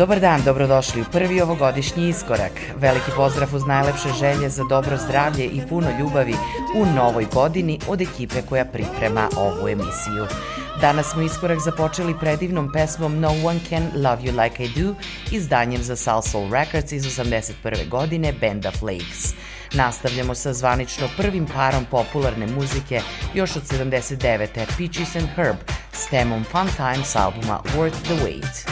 Dobar dan, dobrodošli u prvi ovogodišnji iskorak. Veliki pozdrav uz najlepše želje za dobro zdravlje i puno ljubavi u novoj godini od ekipe koja priprema ovu emisiju. Danas smo iskorak započeli predivnom pesmom No One Can Love You Like I Do, izdanjem za Salsoul Records iz 81. godine benda Flakes. Nastavljamo sa zvanično prvim parom popularne muzike još od 79. Peaches and Herb s temom Fun Times albuma Worth the Wait.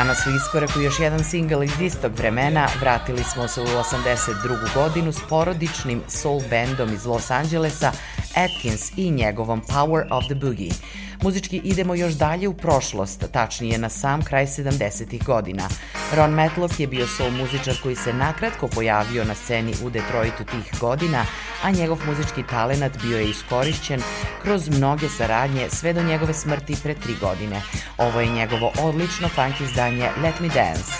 Danas u iskoraku još jedan single iz istog vremena, vratili smo se u 82. godinu s porodičnim soul bandom iz Los Angelesa Atkins i njegovom Power of the Boogie. Muzički idemo još dalje u prošlost, tačnije na sam kraj 70. godina. Ron Matlock je bio soul muzičar koji se nakratko pojavio na sceni u Detroitu tih godina, a njegov muzički talenat bio je iskorišćen kroz mnoge saradnje sve do njegove smrti pre tri godine. Ovo je njegovo odlično funk izdanje Let Me Dance.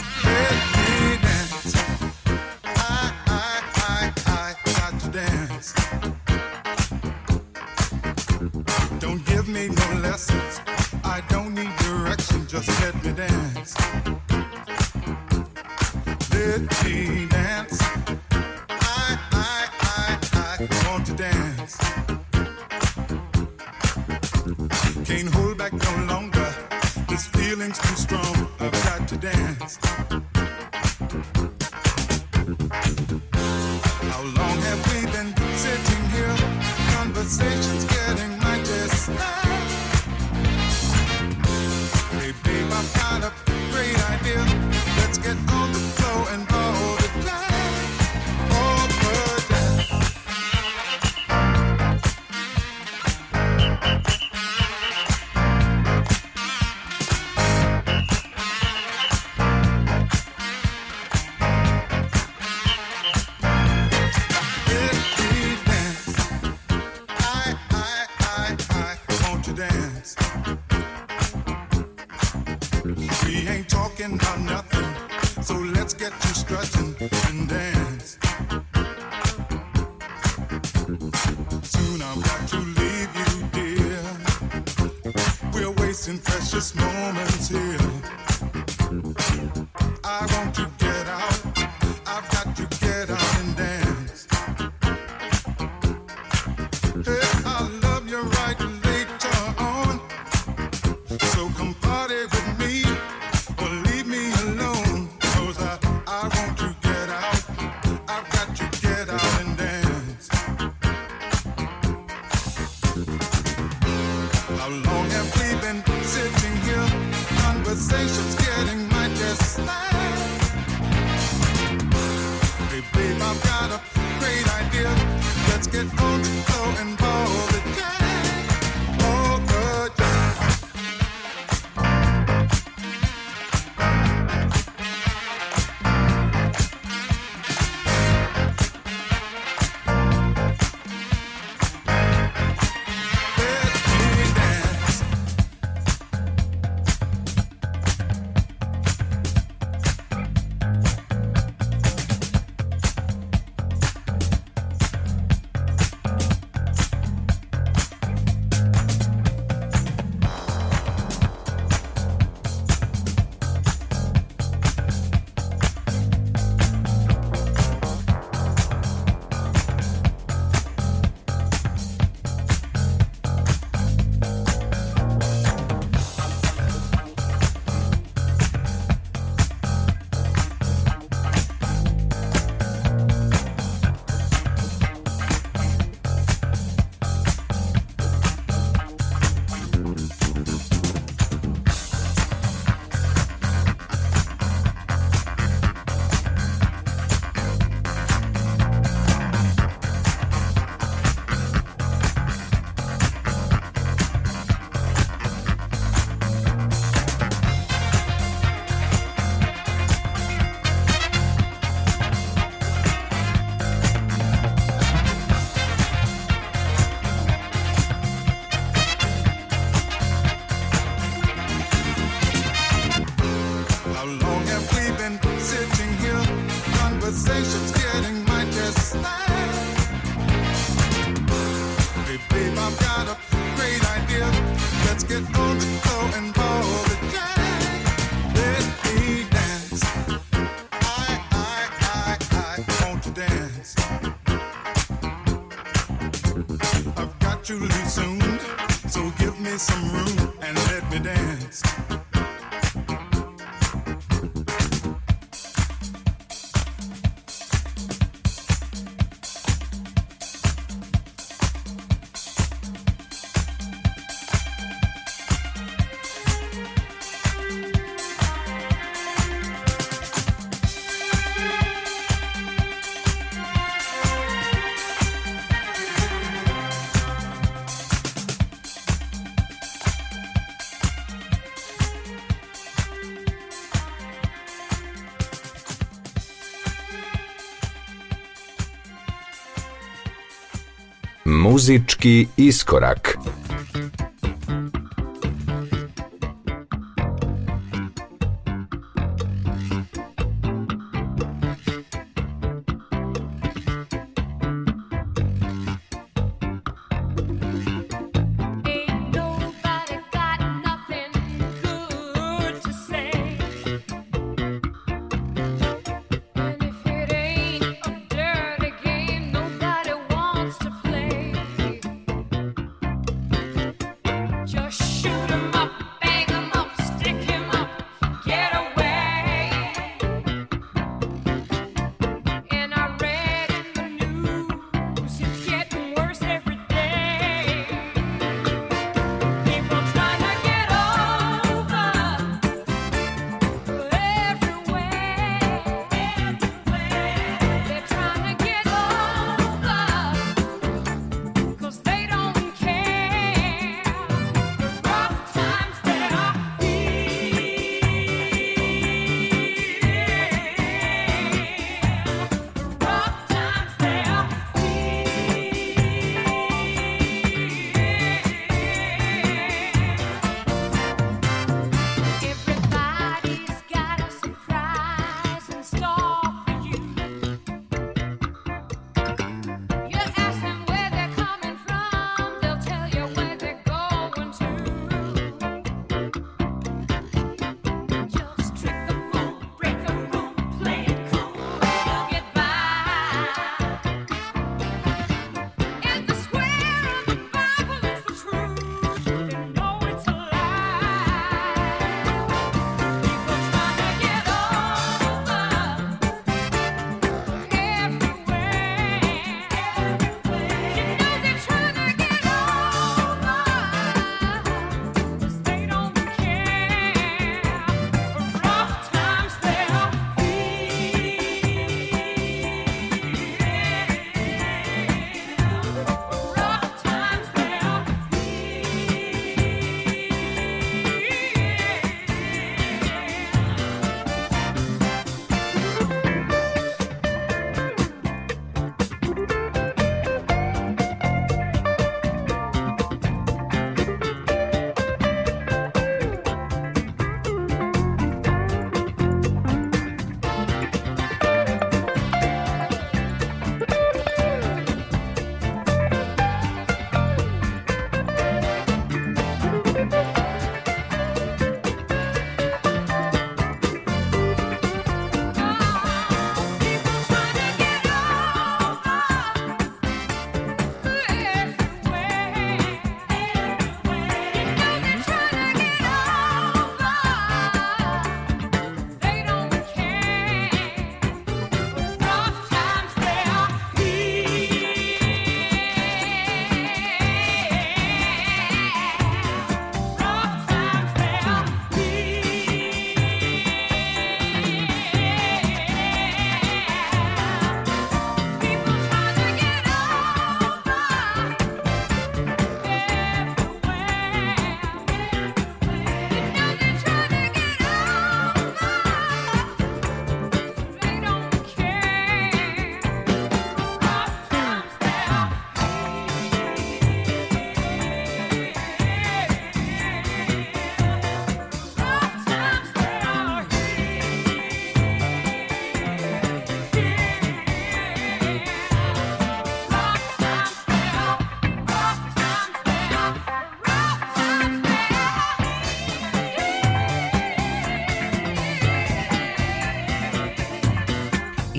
Muzički iskorak.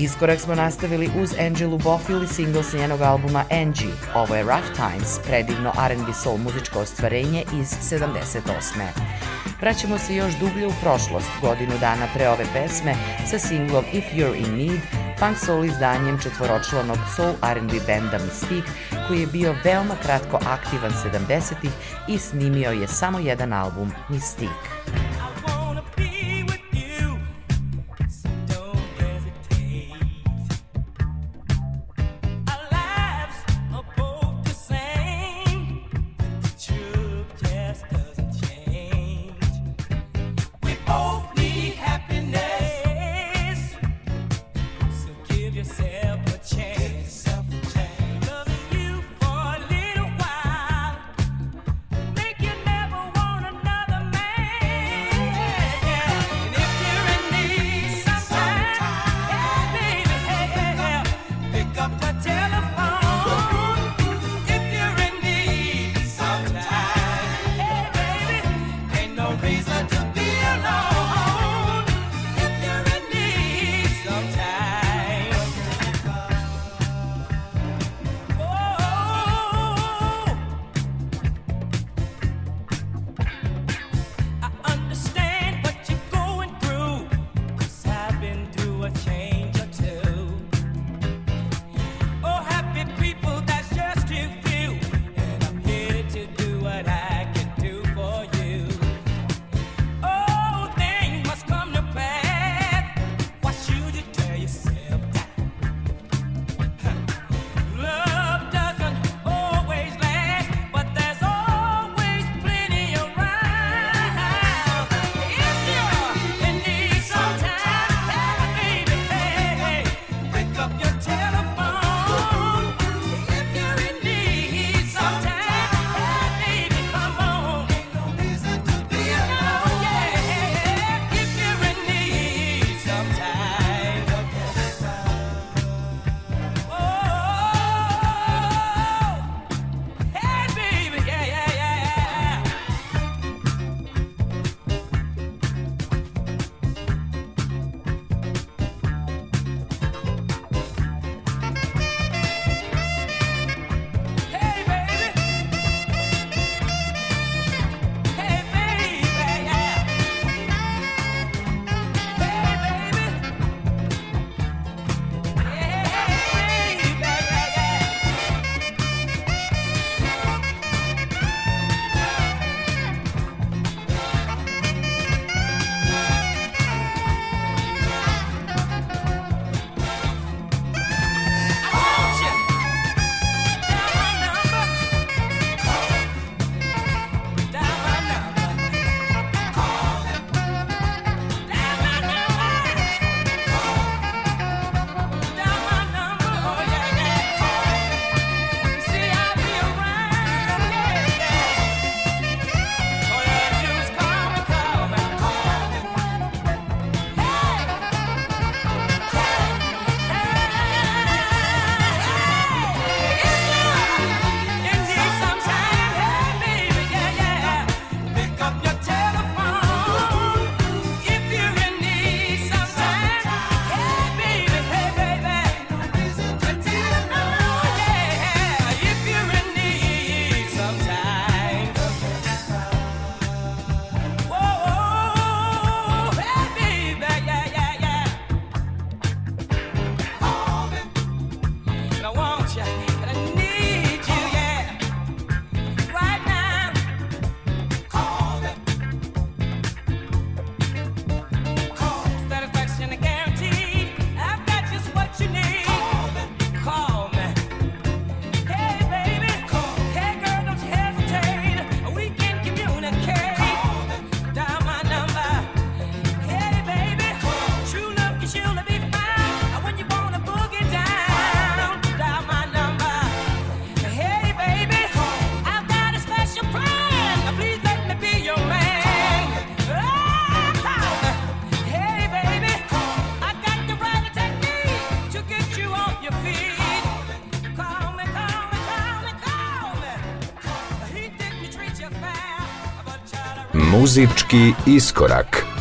Iskorak smo nastavili uz Angelu Bofill i single s njenog albuma Angie. Ovo je Rough Times, predivno R&B soul muzičko ostvarenje iz 78. Vraćamo se još dublje u prošlost, godinu dana pre ove pesme, sa singlom If You're In Need, funk soul izdanjem četvoročlanog soul R&B benda Mystique, koji je bio veoma kratko aktivan 70-ih i snimio je samo jedan album, Mystique. Muzički iskorak.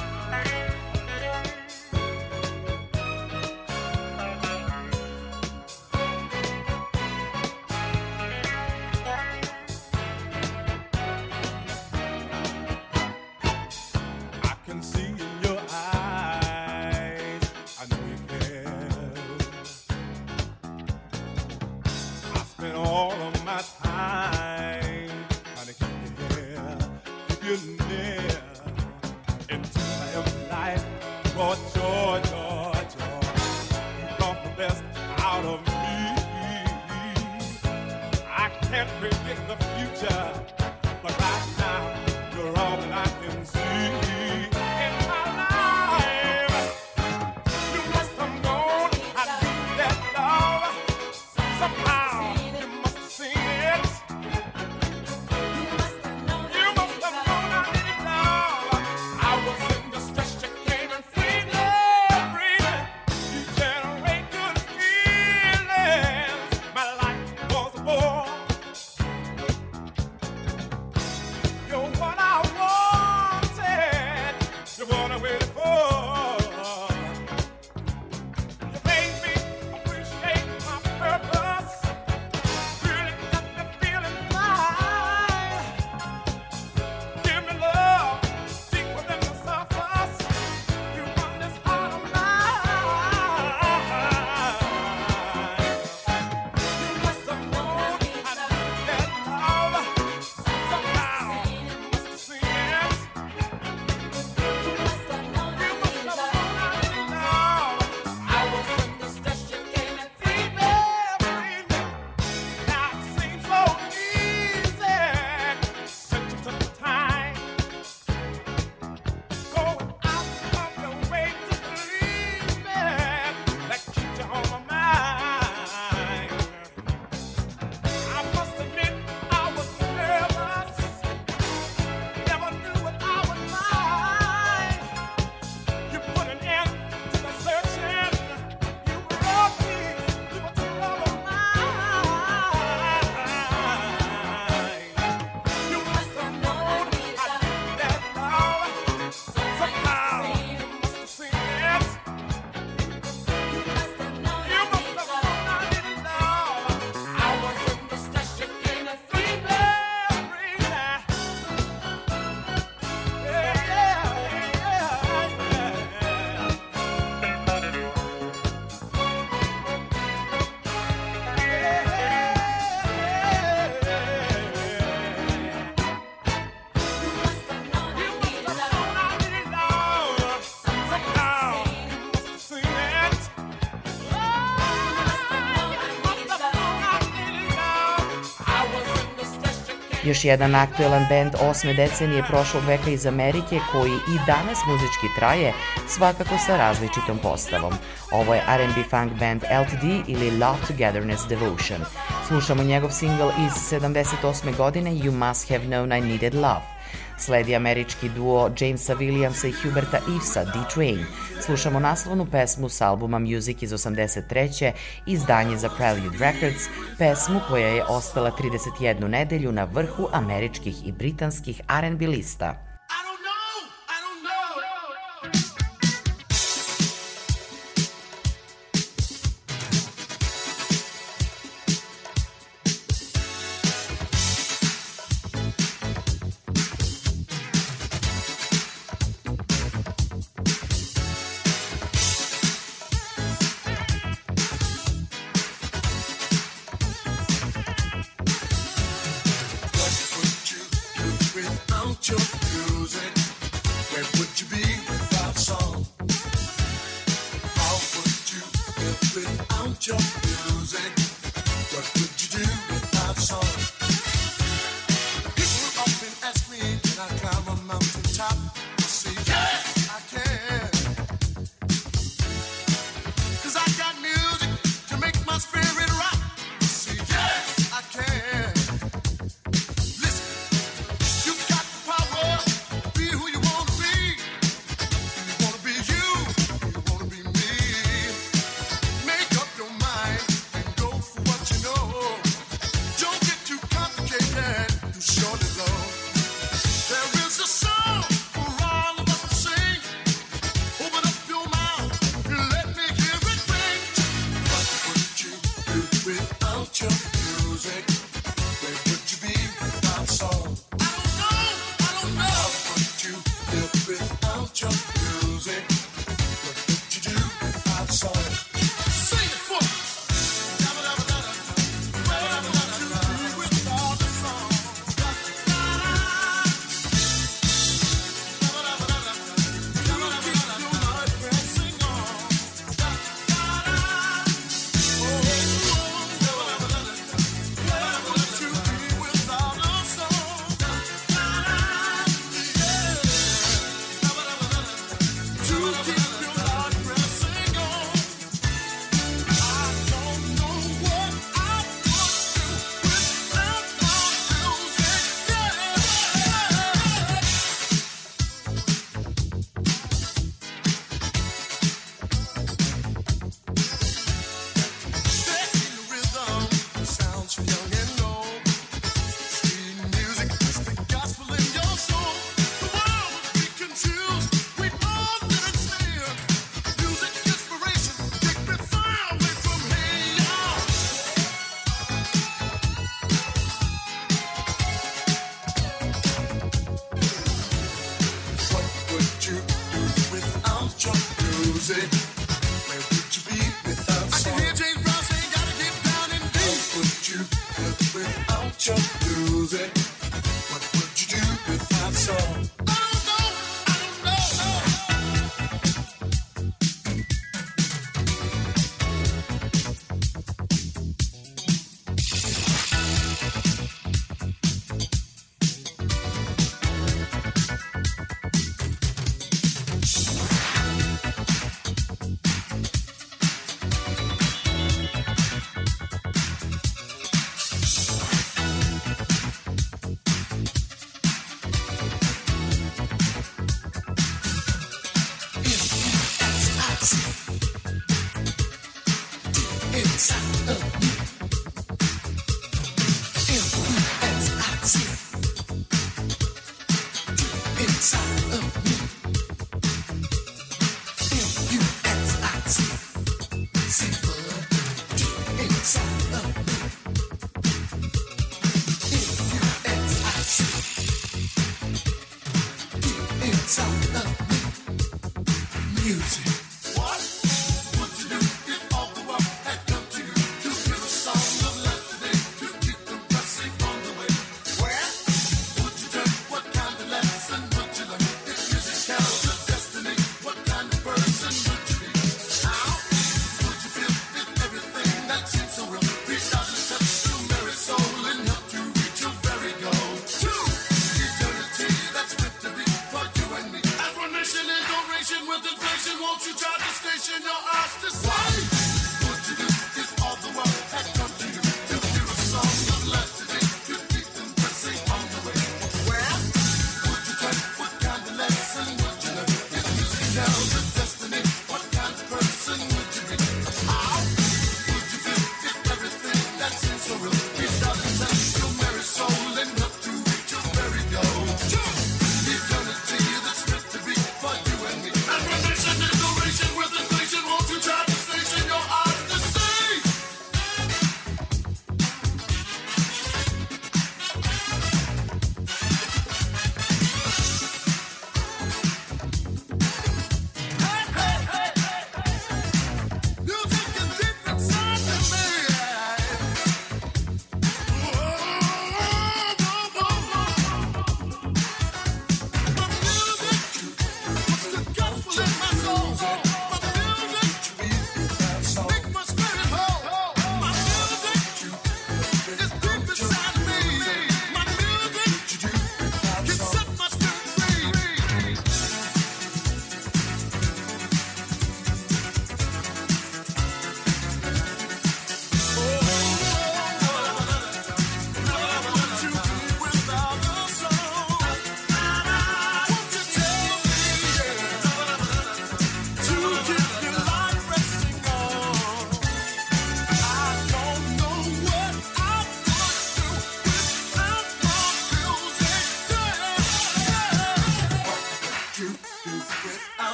Još jedan aktuelan bend osme decenije prošlog veka iz Amerike koji i danas muzički traje, svakako sa različitom postavom. Ovo je R&B funk band LTD ili Love Togetherness Devotion. Slušamo njegov single iz 78. godine You Must Have Known I Needed Love. Sledi američki duo Jamesa Williamsa i Huberta Ivesa, D-Train. Slušamo naslovnu pesmu s albuma Music iz 83. izdanje za Prelude Records, pesmu koja je ostala 31 nedelju na vrhu američkih i britanskih R&B lista.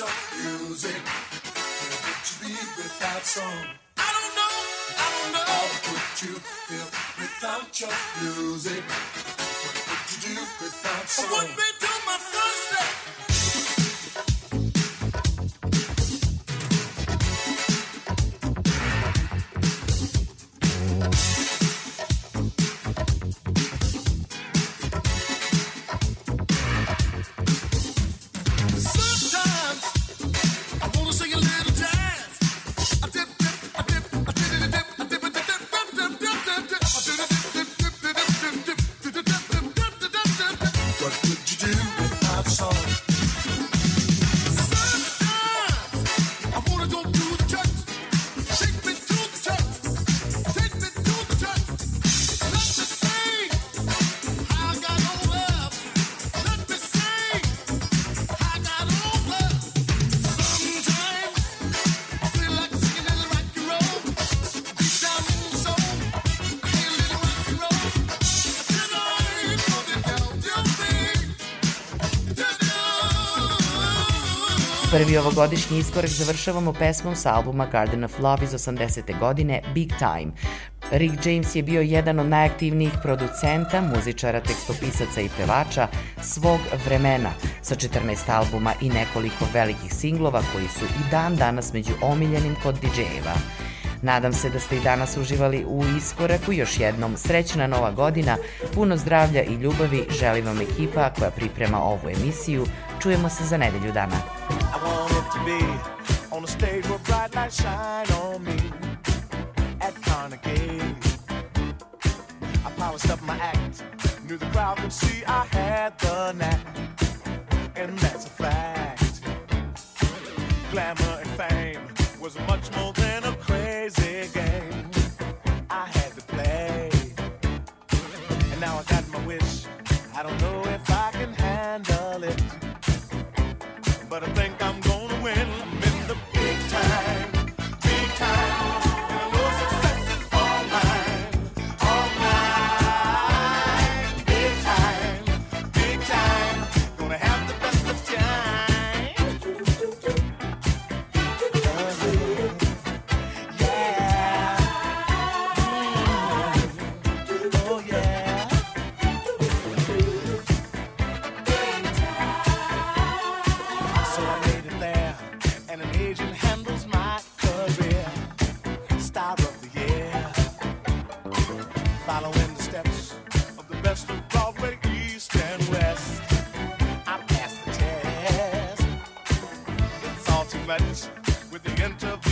your music. Can't you be without song. I don't know, I don't know. How would you feel without your music? What would you do without song? I would be doing my first step. Novi ovogodišnji iskorak završavamo pesmom sa albuma Garden of Love iz 80. godine Big Time. Rick James je bio jedan od najaktivnijih producenta, muzičara, tekstopisaca i pevača svog vremena sa 14 albuma i nekoliko velikih singlova koji su i dan danas među omiljenim kod DJ-eva. Nadam se da ste i danas uživali u iskoraku. Još jednom srećna nova godina, puno zdravlja i ljubavi. Želim vam ekipa koja priprema ovu emisiju. Čujemo se za nedelju dana. be on a stage where bright lights shine on me at Carnegie. I polished up my act, knew the crowd could see I had the knack, and that's a fact. Glamour and fame was much more than a crazy game. I passed the test. It's all too much with the interview.